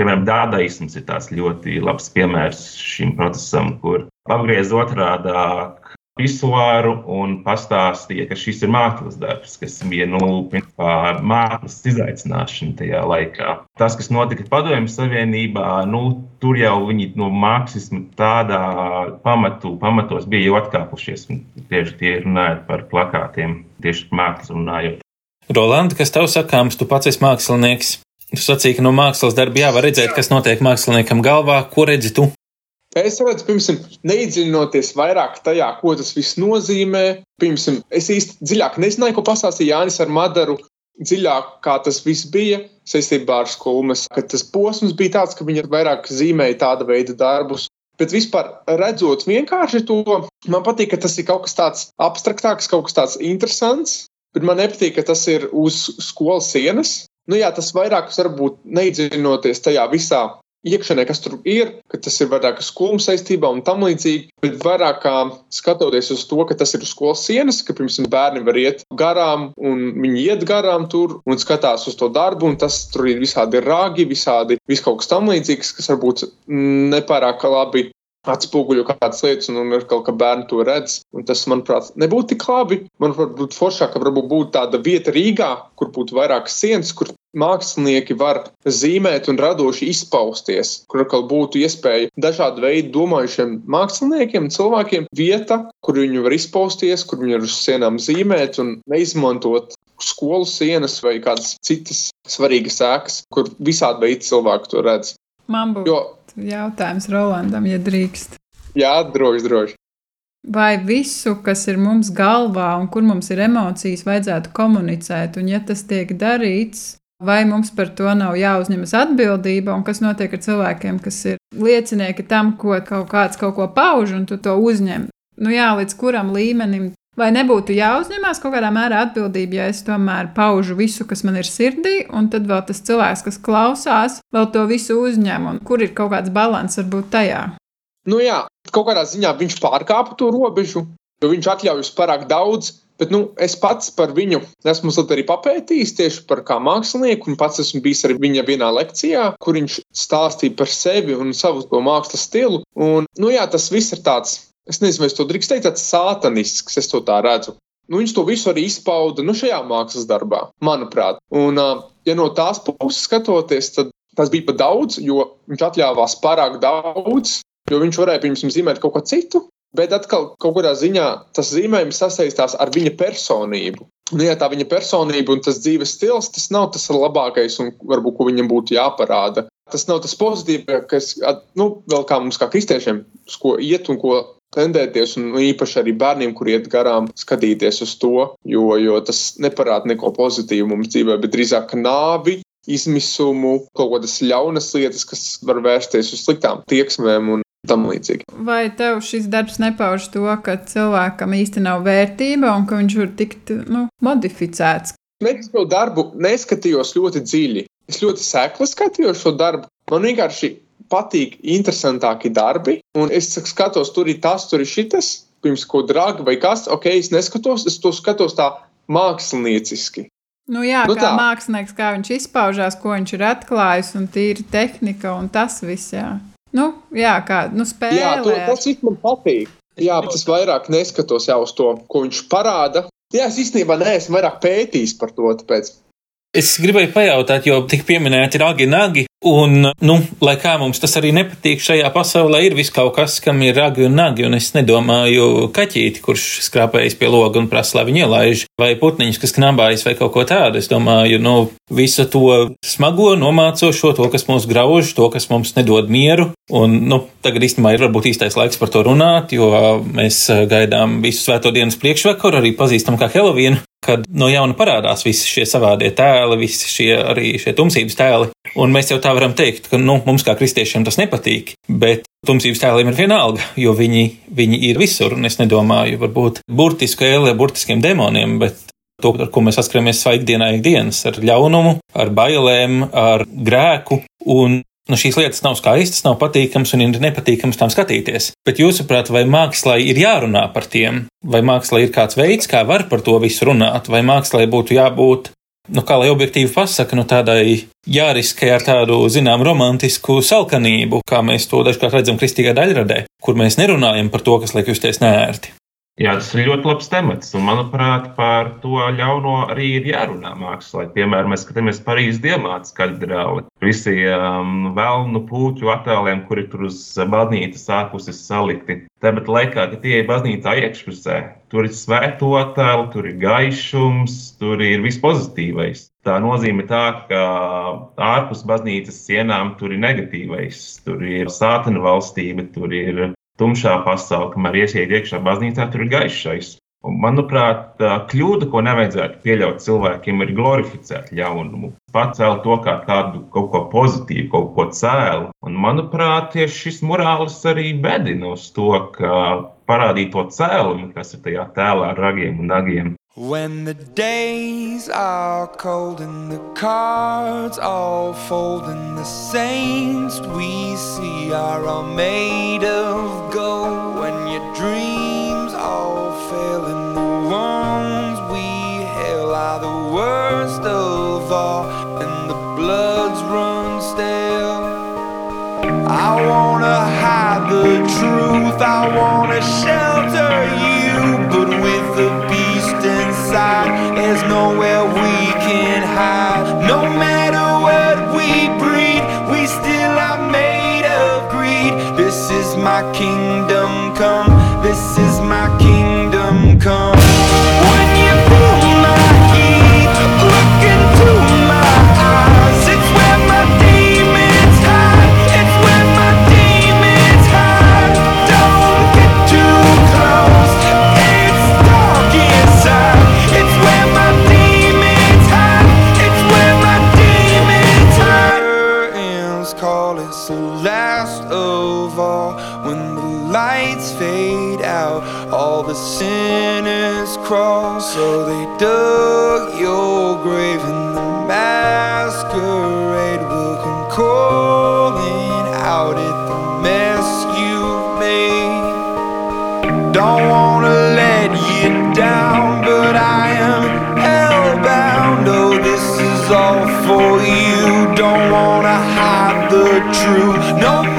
piemēram, dādaisms ir tāds ļoti labs piemērs šim procesam, kur apgriez otrādāk pisuāru un pastāstīja, ka šis ir mākslas darbs, kas bija nu, mākslas izaicināšana tajā laikā. Tas, kas notika Padomju Savienībā, nu, tur jau viņi no mākslisma tādā pamatu, pamatos bija jau atkāpušies. Tieši tie runājot par plakātiem, tieši mākslu runājot. Rolanda, kas tev sakāms, tu pats esi mākslinieks? Tu sacīki, ka no mākslas darba jā, var redzēt, kas notiek māksliniekam galvā. Ko redzi tu? Es redzu, piemēram, neiedziļinoties vairāk tajā, ko tas viss nozīmē. Piemēram, es īsti dziļāk nezināju, ko pastāstīja Jānis ar Madaru. Dziļāk, kā tas viss bija saistībā ar skulmes, ka tas posms bija tāds, ka viņi vairāk zīmēja tāda veida darbus. Bet vispār redzot vienkārši to, man patīk, ka tas ir kaut kas tāds abstraktāks, kaut kas tāds interesants. Bet man nepatīk, ka tas ir uz skolas sienas. Nu, jā, tas vairāk varbūt neiedziļinoties tajā visā iekšēnē, kas tur ir, ka tas ir vairāk skolu saistībā un tam līdzīgi, bet vairāk kā skatoties uz to, ka tas ir uz skolas sienas, ka pirms bērni var iet garām un viņi iet garām tur un skatās uz to darbu, un tas tur ir visādi rāgi, visādi vis kaut kas tam līdzīgs, kas varbūt nepārāk labi atspoguļo kādas lietas, un, un atkal, ka bērni to redz. Un tas, manuprāt, nebūtu tik labi. Manuprāt, būtu foršāk, ka varbūt būtu tāda vieta Rīgā, kur būtu vairāk sienas, kur mākslinieki var zīmēt un radoši izpausties, kur atkal būtu iespēja dažādu veidu domājušiem māksliniekiem, cilvēkiem vieta, kur viņi var izpausties, kur viņi var uz sienām zīmēt un neizmantot skolu sienas vai kādas citas svarīgas ēkas, kur visādi veidi cilvēki to redz. Man būtu jo, jautājums Rolandam, ja drīkst. Jā, droši, droši. Vai visu, kas ir mums galvā un kur mums ir emocijas, vajadzētu komunicēt, un ja tas tiek darīts, vai mums par to nav jāuzņemas atbildība, un kas notiek ar cilvēkiem, kas ir liecinieki tam, ko kaut kāds kaut ko pauž, un tu to uzņem. Nu jā, līdz kuram līmenim Vai nebūtu jāuzņemās kaut kādā mērā atbildība, ja es tomēr paužu visu, kas man ir sirdī, un tad vēl tas cilvēks, kas klausās, vēl to visu uzņem, un kur ir kaut kāds līdzsvars varbūt tajā? Nu jā, kaut kādā ziņā viņš pārkāpa to robežu, jo viņš atļaujas pārāk daudz. Bet nu, es pats par viņu esmu arī papētījis tieši par kā mākslinieku, un pats esmu bijis arī viņa vienā lekcijā, kur viņš stāstīja par sevi un savu mākslas stilu. Un, nu jā, tas viss ir tāds es nezinu, vai es to drīkst teikt, tāds sātanisks, es to tā redzu. Nu, viņš to visu arī izpauda nu, šajā mākslas darbā, manuprāt. Un, ja no tās puses skatoties, tad tas bija pat daudz, jo viņš atļāvās pārāk daudz, jo viņš varēja pirms tam zīmēt kaut ko citu. Bet atkal, kaut kādā ziņā tas zīmējums sasaistās ar viņa personību. Un, ja tā viņa personība un tas dzīves stils, tas nav tas labākais, un varbūt viņam būtu jāparāda. Tas nav tas pozitīvākais, nu, vēl kā mums, kā kristiešiem, uz ko iet un ko tendēties, un īpaši arī bērniem, kur iet garām, skatīties uz to, jo, jo tas neparāda neko pozitīvu mums dzīvē, bet drīzāk nāvi, izmisumu, kaut kādas ļaunas lietas, kas var vērsties uz sliktām tieksmēm un tam līdzīgi. Vai tev šis darbs nepauž to, ka cilvēkam īsti nav vērtība un ka viņš var tikt nu, modificēts? Es šo darbu neskatījos ļoti dziļi. Es ļoti sekli skatījos šo darbu. Man vienkārši patīk interesantāki darbi, un es skatos, tur ir tas, tur ir šitas, pirms ko dragi vai kas, ok, es neskatos, es to skatos tā mākslinieciski. Nu jā, nu kā tā. mākslinieks, kā viņš izpaužās, ko viņš ir atklājis, un tīri tehnika un tas viss. Jā, nu, jā kā nu, spēlē. Jā, to, tas man patīk. Jā, bet es vairāk neskatos jau uz to, ko viņš parāda. Jā, es īstenībā neesmu vairāk pētījis par to. Tāpēc. Es gribēju pajautāt, jo tik pieminēti ragi, nagi, Un, nu, lai kā mums tas arī nepatīk, šajā pasaulē ir vis kaut kas, kam ir ragi un nagi, un es nedomāju kaķīti, kurš skrāpējas pie loga un prasa, lai viņu ielaiž, vai putniņš, kas knabājas, vai kaut ko tādu. Es domāju, nu, visu to smago, nomācošo, to, kas mūs grauž, to, kas mums nedod mieru. Un, nu, tagad īstenībā ir varbūt īstais laiks par to runāt, jo mēs gaidām visu svēto dienas priekšvakaru, arī pazīstam kā Helovīnu kad no jauna parādās visi šie savādie tēli, visi šie arī šie tumsības tēli. Un mēs jau tā varam teikt, ka nu, mums kā kristiešiem tas nepatīk, bet tumsības tēliem ir vienalga, jo viņi, viņi ir visur. Un es nedomāju, varbūt burtisku ēli ar burtiskiem demoniem, bet to, ar ko mēs saskaramies svaigdienā ikdienas, ar ļaunumu, ar bailēm, ar grēku. Un Nu, šīs lietas nav skaistas, nav patīkamas un ir nepatīkamas tām skatīties. Bet, jūsuprāt, vai mākslā ir jārunā par tiem, vai mākslā ir kāds veids, kā var par to visu runāt, vai mākslā būtu jābūt, nu, kā lai objektīvi pasaka, nu, tādai jāriskē ar tādu, zinām, romantisku salkanību, kā mēs to dažkārt redzam kristīgā daļradē, kur mēs nerunājam par to, kas liek justies nērti. Jā, tas ir ļoti labs temats. Un, manuprāt, par to ļauno arī ir jārunā mākslā. Piemēram, mēs skatāmies Parīzes diamāts katedrāli. Visiem um, vēlnu puķu attēliem, kuri tur uz baznīcas ārpuses salikti. Tāpat laikā, kad tie ir baznīcā iekšpusē, tur ir svēto attēlu, tur ir gaišums, tur ir viss pozitīvais. Tā nozīmē tā, ka ārpus baznīcas sienām tur ir negatīvais, tur ir sātana valstība, tur ir tumšā pasaule, kamēr iesiet iekšā baznīcā, tur ir gaišais. Un, manuprāt, kļūda, ko nevajadzētu pieļaut cilvēkiem, ir glorificēt ļaunumu. Pacelt to kā tādu kaut ko pozitīvu, kaut ko cēlu. Un, manuprāt, tieši šis morālis arī bedina uz to, ka parādīt to cēlumu, kas ir tajā tēlā ar ragiem un nagiem. When the days are cold and the cards all fold and the saints we see are all made of gold. When your dreams all fail and the ones we hail are the worst of all and the bloods run stale I wanna hide the truth I wanna shelter you but with the inside there's nowhere we can hide. No matter what we breed we still are made of greed. This is my kingdom come this is the truth. No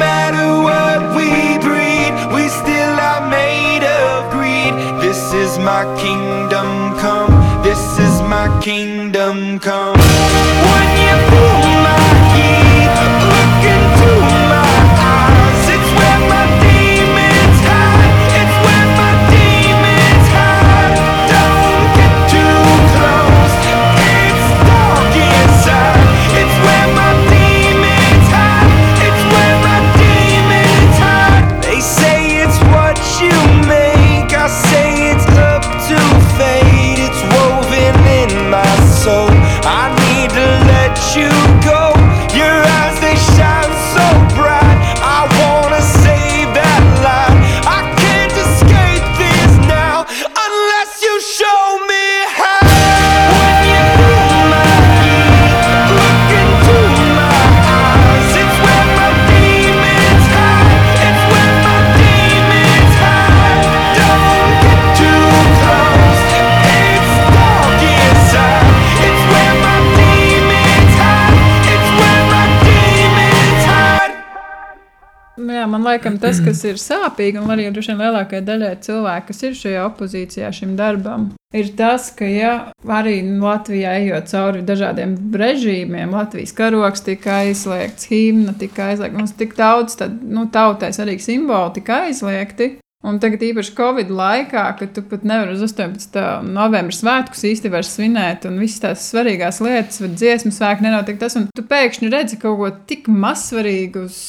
Man liekas, tas, kas ir sāpīgi, un arī droši vien lielākajai daļai cilvēku, kas ir šajā opozīcijā šim darbam, ir tas, ka, ja arī Latvijā ejot cauri dažādiem režīmiem, Latvijas karoks tika aizliegts, himna tika aizliegta, mums tik daudz tad, nu, tautai svarīgi simboli tika aizliegti. Un tagad, īpaši Covid laikā, kad tu pat nevari uz 18. novembra svētkus vairs svinēt, un visas tās svarīgās lietas, vai dziesmu svētki nenotiek tas, un tu pēkšņi redzi kaut ko tik mazsvarīgu uz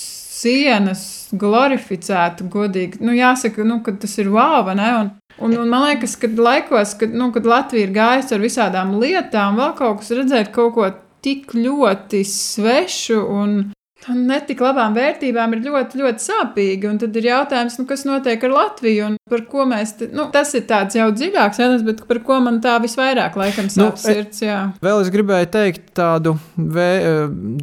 sienas, glorificētu, godīgi. Nu, jāsaka, nu, tas ir wow, ne? Un, un, un man liekas, ka laikos, kad, nu, kad Latvija ir gājusi ar visādām lietām, vēl kaut kas redzēt kaut ko tik ļoti svešu un netik labām vērtībām ir ļoti, ļoti sāpīgi. Un tad ir jautājums, nu, kas notiek ar Latviju un par ko mēs. Te, nu, tas ir tāds jau dziļāks jautājums, bet par ko man tā visvairāk laikam Nu, sāp sirds. Jā. Vēl es gribēju teikt tādu vē,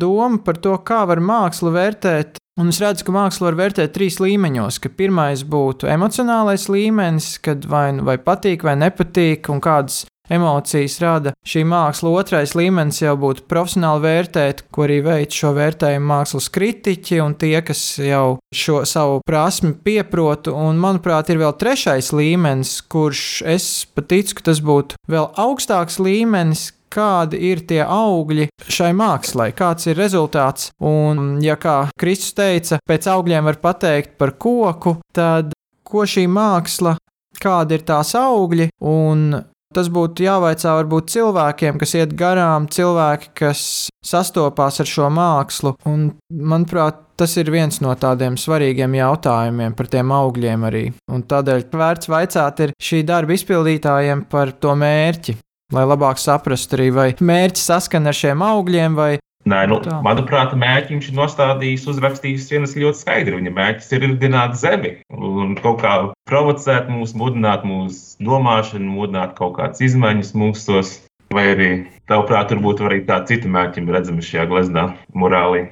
domu par to, kā var mākslu vērtēt. Un es redzu, ka mākslu var vērtēt trīs līmeņos. Pirmais būtu emocionālais līmenis, kad vai, nu- vai patīk vai nepatīk, un kādas emocijas rada šī māksla. Otrais līmenis jau būtu profesionāli vērtēt, ko arī veic šo vērtējumu mākslas kritiķi un tie, kas jau šo savu prasmi pieprot. Un, manuprāt, ir vēl trešais līmenis, kurš es pat ticu, ka tas būtu vēl augstāks līmenis, kādi ir tie augļi šai mākslai, kāds ir rezultāts. Un, ja kā Kristus teica, pēc augļiem var pateikt par koku, tad ko šī māksla, kādi ir tās augļi, un Tas būtu jāvaicā varbūt cilvēkiem, kas iet garām, cilvēki, kas sastopās ar šo mākslu. Un, manuprāt, tas ir viens no tādiem svarīgiem jautājumiem par tiem augļiem arī. Un tādēļ vērts vaicāt ir šī darba izpildītājiem par to mērķi. Lai labāk saprastu arī, vai mērķis saskan ar šiem augļiem, vai Nē, nu, Tā. manuprāt, mērķi viņš ir nostādījis, uzrakstījis vienas ļoti skaidri. Viņa mērķis ir ridināt zemi un kaut kā provocēt mūs, mudināt mūsu domāšanu, mudināt kaut kādas izmaiņas mūsos. Vai arī, tavuprāt, varbūt arī tādi citi mērķi ir redzami šajā gleznā, morālī.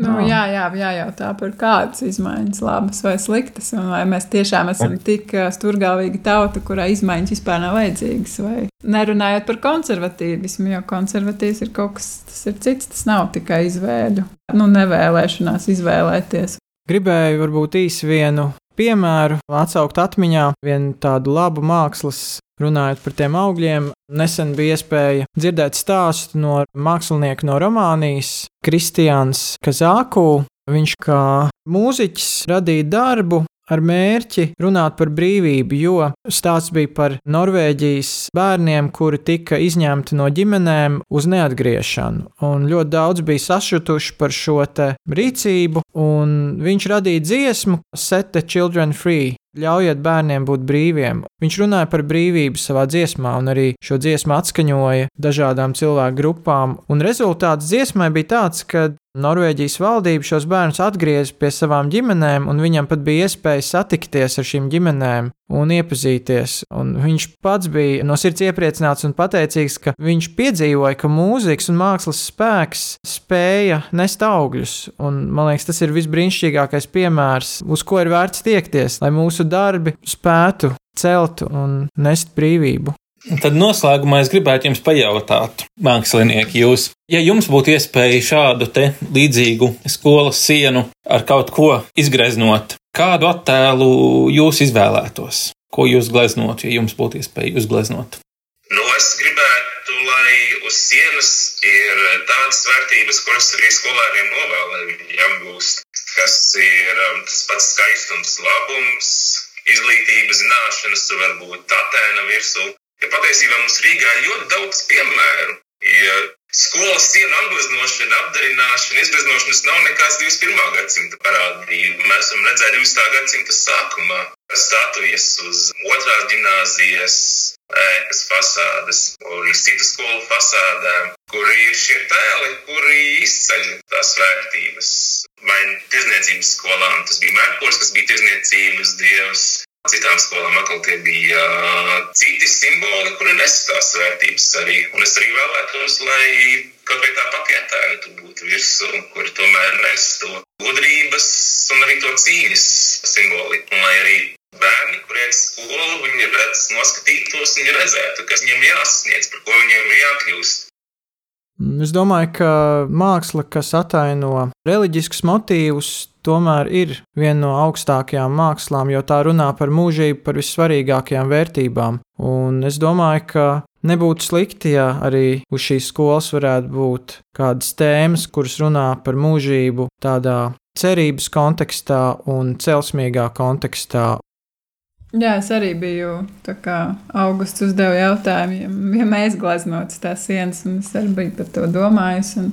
Nu, jā, jā, jājautā par kādas izmaiņas, labas vai sliktas. Un vai mēs tiešām esam tik ā, stūrgalvīga tauta, kurai izmaiņas vispār nav vajadzīgas. Vai nerunājot par konservatīvismu, jo konservatīvs ir kaut kas tas ir cits. Tas nav tikai izvēļu, nu, nevēlēšanās izvēlēties. Gribēju varbūt īsi vienu piemēru atsaukt atmiņā, vienu tādu labu mākslas. Runājot par tiem augļiem, nesen bija iespēja dzirdēt stāstu no mākslinieka no Romānijas, Kristiāns Kazāku. Viņš kā mūziķis radīja darbu ar mērķi runāt par brīvību, jo stāsts bija par Norvēģijas bērniem, kuri tika izņemti no ģimenēm uz neatgriešanu. Un ļoti daudz bija sašutuši par šo rīcību, un viņš radīja dziesmu Set the Children Free. Ļaujiet bērniem būt brīviem. Viņš runāja par brīvību savā dziesmā, un arī šo dziesmu atskaņoja dažādām cilvēku grupām. Un rezultāts dziesmai bija tāds, ka Norvēģijas valdība šos bērnus atgrieza pie savām ģimenēm, un viņam pat bija iespēja satikties ar šīm ģimenēm un iepazīties. Un viņš pats bija no sirds iepriecināts un pateicīgs, ka viņš piedzīvoja, ka mūzikas un mākslas spēks spēja nest augļus. Un, man liekas, tas ir visbrīnišķīgākais piemērs, uz ko ir vērts tiekties, lai mūsu darbi spētu celt un nest brīvību. Tad noslēgumā es gribētu jums pajautāt, mākslinieki, jūs, ja jums būtu iespēja šādu te līdzīgu skolas sienu ar kaut ko izgreznot, kādu attēlu jūs izvēlētos? Ko jūs gleznotu, ja jums būtu iespēja uzgleznot? Nu, es gribētu, lai uz sienas ir tādas vērtības, kuras arī skolēniem novēlē viņiem gūst, kas ir um, tas pats skaistums, labums, izglītība, zināšanas, varbūt attēna virsū. Ja patiesībā mums Rīgā ir ļoti daudz piemēru. Ja skolas sienu apgleznošana, apdarināšana, izgleznošanas nav nekāds 21. gadsimta parādība. Mēs esam redzējuši 20. gadsimta sākumā statujas uz otrās gimnāzijas ēkas fasādes, arī citu skolu fasādēm, kur ir šie tēli, kuri izceļ tās vērtības. Vai tirzniecības skolām tas bija Merkurs, kas bija tirzniecības dievs, Citām skolām atkal tie bija uh, citi simboli, kuri nes tās vērtības arī. Un es arī vēlētos, lai kaut vai tā pati attēla tur būtu virsū, kur tomēr nes to gudrības un arī to cīņas simboli. Un lai arī bērni, kuriem ir skola, viņi redz, noskatītos un redzētu, kas viņiem jāsasniedz, par ko viņiem ir jākļūst. Es domāju, ka māksla, kas ataino reliģiskus motīvus, tomēr ir viena no augstākajām mākslām, jo tā runā par mūžību, par vissvarīgākajām vērtībām. Un es domāju, ka nebūtu slikti, ja arī uz šīs skolas varētu būt kādas tēmas, kuras runā par mūžību tādā cerības kontekstā un celsmīgā kontekstā. Jā, es arī biju augusts uzdeva jautājumu, ja, mēs gleznotu tās sienas, un es arī biju par to domājis. Un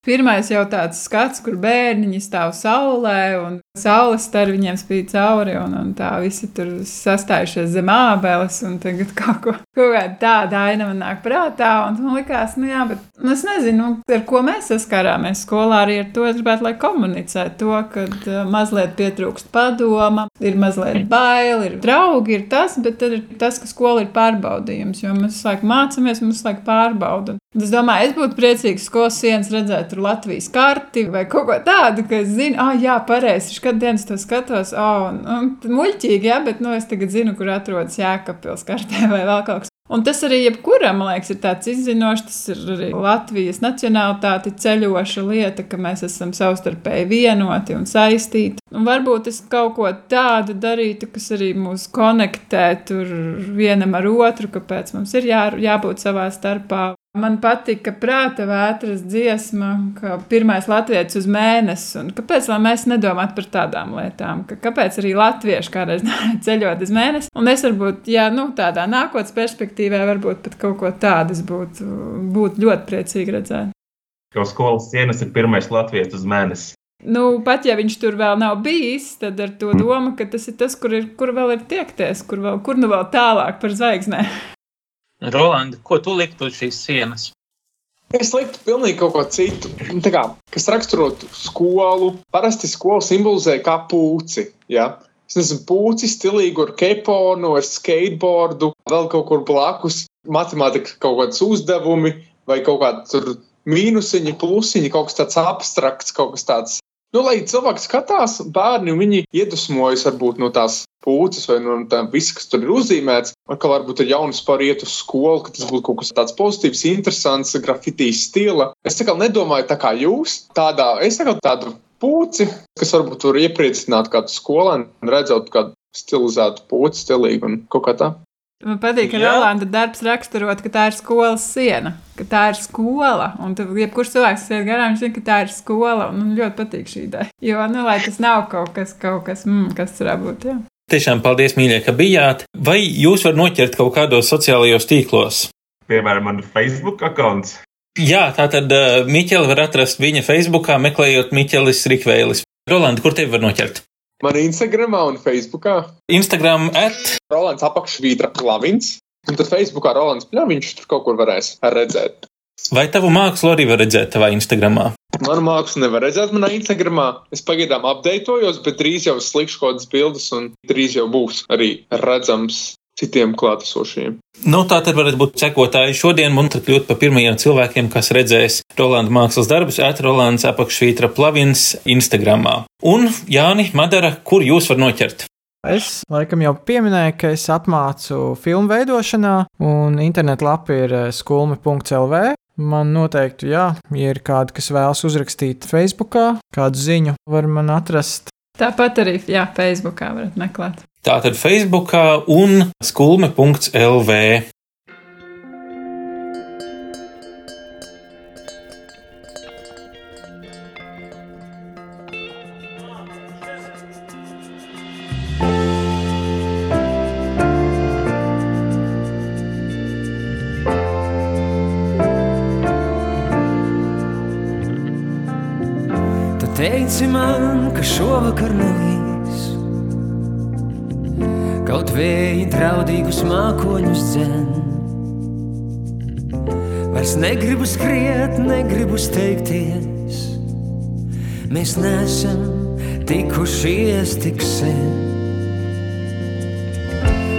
Pirmais jau tāds skats, kur bērniņi stāv saulē, un saules stari viņiem spīd cauri, un, un tā visi tur sastājušies zem ābeles, un tagad kaut, ko, kaut tāda aina man nāk prātā, un man likās, nu jā, bet nu, es nezinu, ar ko mēs saskārāmies skolā arī ar to, es gribētu, lai komunicē to, ka mazliet pietrūkst padoma, ir mazliet bail, ir draugi, ir tas, bet tad ir tas, ka skola ir pārbaudījums, jo mēs visu laiku mācāmies, mums visu laiku pārbauda. Es domāju, es būtu priecīgs skolas sienas redzēt tur Latvijas karti vai kaut ko tādu, ka es zinu, ah, jā, pareizi, kad dienas to skatos, oh, un, un muļķīgi, jā, bet, nu, es tagad zinu, kur atrodas Jēkabpils kartē vai vēl kaut kas. Un tas arī jebkuram, man liekas, ir tāds izzinošs, tas ir arī Latvijas nacionālitāte ceļoša lieta, ka mēs esam savstarpēji vienoti un saistīti. Un varbūt es kaut ko tādu darītu, kas arī mūs konektē tur vienam ar otru, kāpēc mums ir jā, jābūt savā starpā. Man patika prāta vētras dziesma, kā pirmais latviešu uz mēnesi. Un kāpēc mēs nedomājam par tādām lietām? Ka, kāpēc arī latvieši kādreiz ceļot uz mēnesi? Un es varbūt, ja nu, tādā nākotnes perspektīvā, varbūt pat kaut ko tādu būtu būt ļoti priecīgi redzēt. Jau skolas sienas ir pirmais latviešu uz mēnesi. Nu, pat ja viņš tur vēl nav bijis, tad ar to domu, ka tas ir tas, kur, ir, kur vēl ir tiekties, kur, vēl, kur nu vēl tālāk par zvaigznēm. Rolanda, ko tu liktu uz šīs sienas? Es liktu pilnīgi kaut ko citu, Nu, kā, kas raksturotu skolu. Parasti skolu simbolizē kā pūci. Ja? Es nezinu, pūci stilīgu ar keponu, ar skateboardu, vēl kaut kur blakus. Matemātika kaut kāds uzdevumi vai kaut kāda tur mīnusiņi, plusiņi, kaut kas tāds abstrakts, kaut kas tāds. Nu, lai cilvēki skatās, bērni, viņi iedvesmojas varbūt no tās pūces vai no tā visa, kas tur ir uzzīmēts. Atkal varbūt ir jaunas par iet uz skolu, ka tas būtu kaut kas tāds pozitīvs, interesants, grafitīs stila. Es tā kā nedomāju tā kā jūs, tādā, es tā kā tādu pūci, kas varbūt var iepriecināt kādu skolēnu, redzot kādu stilizētu pūci, stilīgu un kaut kā tā. Man patīk, ka. Rolanda darbs raksturot, ka tā ir skolas siena, ka tā ir skola. Un tu, jebkurš cilvēks, kas iet garām, viņš zina, ka tā ir skola. Un man ļoti patīk šī ideja. Jo, nu, lai tas nav kaut kas, kaut kas, mm, kas tur varbūt, jā. Tiešām paldies, mīļie, ka bijāt. Vai jūs varat noķert kaut kādos sociālajos tīklos? Piemēram, man Facebook akkonts. Jā, tā tad uh, Miķeli var atrast viņa Facebookā, meklējot Miķelis Rikvēlis. Rolanda, kur tevi var noķert? Man Instagramā un Facebookā Instagram at Rolands apakšvītra klavins. Un tad Facebookā Rolands Pļaviņš tur kaut kur varēs redzēt. vai tavu mākslu arī var redzēt tavā Instagramā? Manu mākslu nevar redzēt manā Instagramā. Es pagaidām apdeitojos, bet drīz jau slikšu kaut kādas bildes, un drīz jau būs arī redzams citiem klātesošiem. Nu, tā tad varat būt sekotāji šodien un tad kļūt par pirmajiem cilvēkiem, kas redzēs Rolanda mākslas darbus, at Rolands apakšvītra plavins Instagramā. Un Jāni Madara, kur jūs var noķert? Es laikam jau pieminēju, ka es apmācu filmu veidošanā, un internetlapa ir eh, skulmi.lv. Man noteikti, jā, ja ir kādi, kas vēlas uzrakstīt Facebookā, kādu ziņu, var man atrast. Tāpat arī, jā, Facebookā varat meklēt. Tātad Facebookā un skulme.lv. teici man, ka šovakar nelīs. Kaut vēji draudīgus mākoņus dzen. Vairs negribu skriet, negribu steigties. Mēs nesam tikušies tik sen.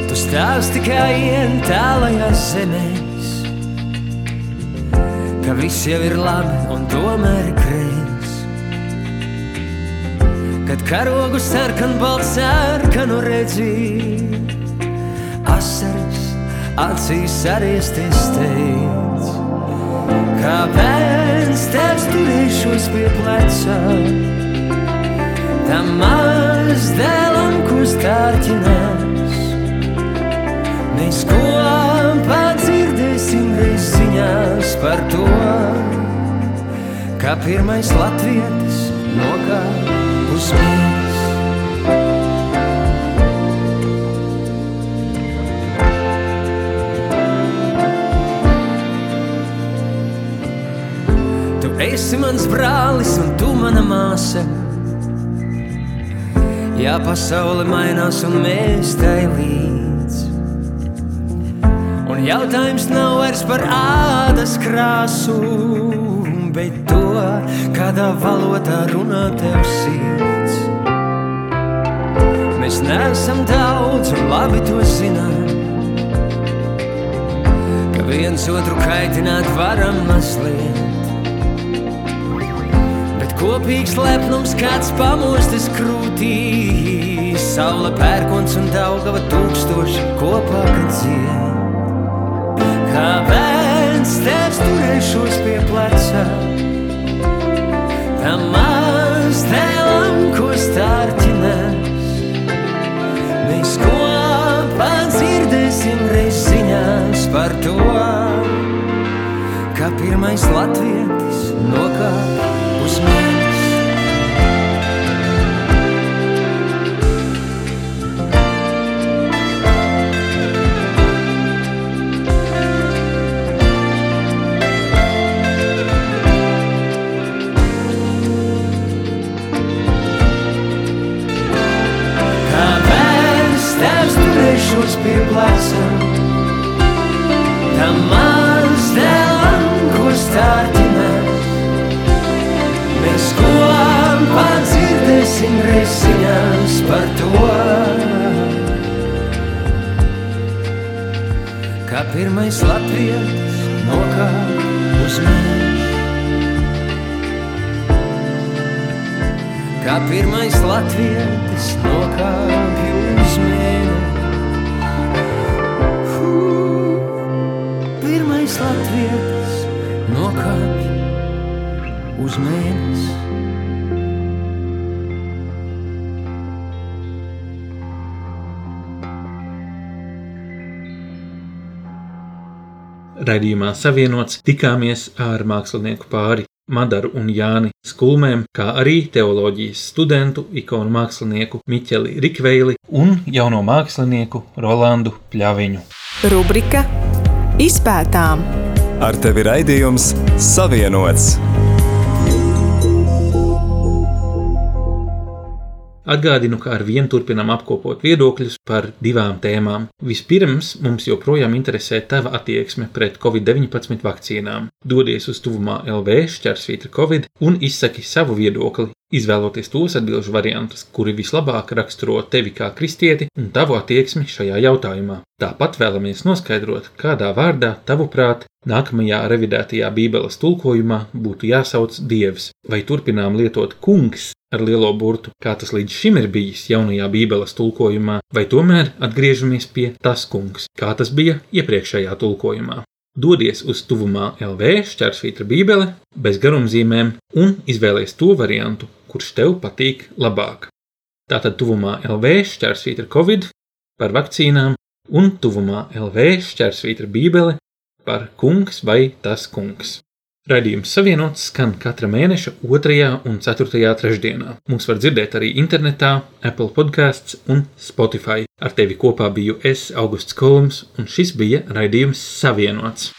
Tu stāsti kā ien tālajās zemēs, ka viss jau ir labi un tomēr krēs. Kad karogu sarkan balts sarkanu redzi, asaras acīs ariesties teic. Kā bērns tevs turēšos pie pleca, tam maz dēlam, ko stārķinās. Mēs kopā dzirdēsim reiz ziņās par to, kā pirmais latvietis nokāpa uz mēs. Tu esi mans brālis un tu mana māsa. Jā, pasaule mainās un mēs tai līdz. Un jautājums nav vairs par ādas krāsu, bet to, kādā valodā runā tev sirds. Mēs neesam daudz un labi to zinām. Ka viens otru kaitināt varam mazliet. Bet kopīgs lepnums kāds pamostas krūtī. Saula pērkons un daugava tūkstoši kopā, kad dzied. Kā bērns tevs turēšos pie pleca Tam maz tēlam, ko stārķinās dzirdēsim reiz ziņās par to Kā pirmais latvietis nokāp uz mēs Raidījumā savienots tikāmies ar mākslinieku pāri Madaru un Jāni Skulmēm, kā arī teoloģijas studentu, ikonu mākslinieku Miķeli Rikveili un jauno mākslinieku Rolandu Pļaviņu. Rubrika Izpētām Ar tevi raidījums Savienots. Atgādinu, ka ar vienu turpinām apkopot viedokļus par divām tēmām. Vispirms mums joprojām interesē tava attieksme pret Covid-19 vakcīnām. Dodies uz tuvumā LV šķērsvītra Covid un izsaki savu viedokli, izvēloties tos atbildžu variantus, kuri vislabāk raksturo tevi kā kristieti un tavu attieksmi šajā jautājumā. Tāpat vēlamies noskaidrot, kādā vārdā, tavuprāt, nākamajā revidētajā Bībeles tulkojumā būtu jāsauc Dievs, vai turpinām lietot kungs ar lielo burtu, kā tas līdz šim ir bijis jaunajā Bībeles tulkojumā, vai tomēr atgriežamies pie tas kungs, kā tas bija iepriekšējā tulkojumā. Dodies uz tuvumā LV šķērsvītra Bībele bez garumzīmēm un izvēlies to variantu, kurš tev patīk labāk. Tātad tuvumā LV šķērsvītra Covid par vakcīnām un tuvumā LV šķērsvītra Bībele par kungs vai tas kungs. Raidījums savienots skan katra mēneša 2. un 4. trešdienā. Mūs var dzirdēt arī internetā, Apple podkāsts un Spotify. Ar tevi kopā biju es, Augusts Kolums, un šis bija raidījums Savienots.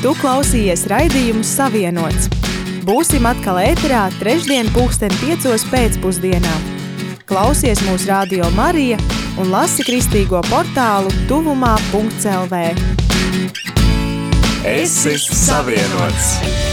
Tu klausījies raidījumu Savienots. Būsim atkal ēterā trešdien pulksten piecos pēcpusdienā. Klausies mūsu radio Marija un lasi kristīgo portālu tuvumā.lv. Es esmu savienots!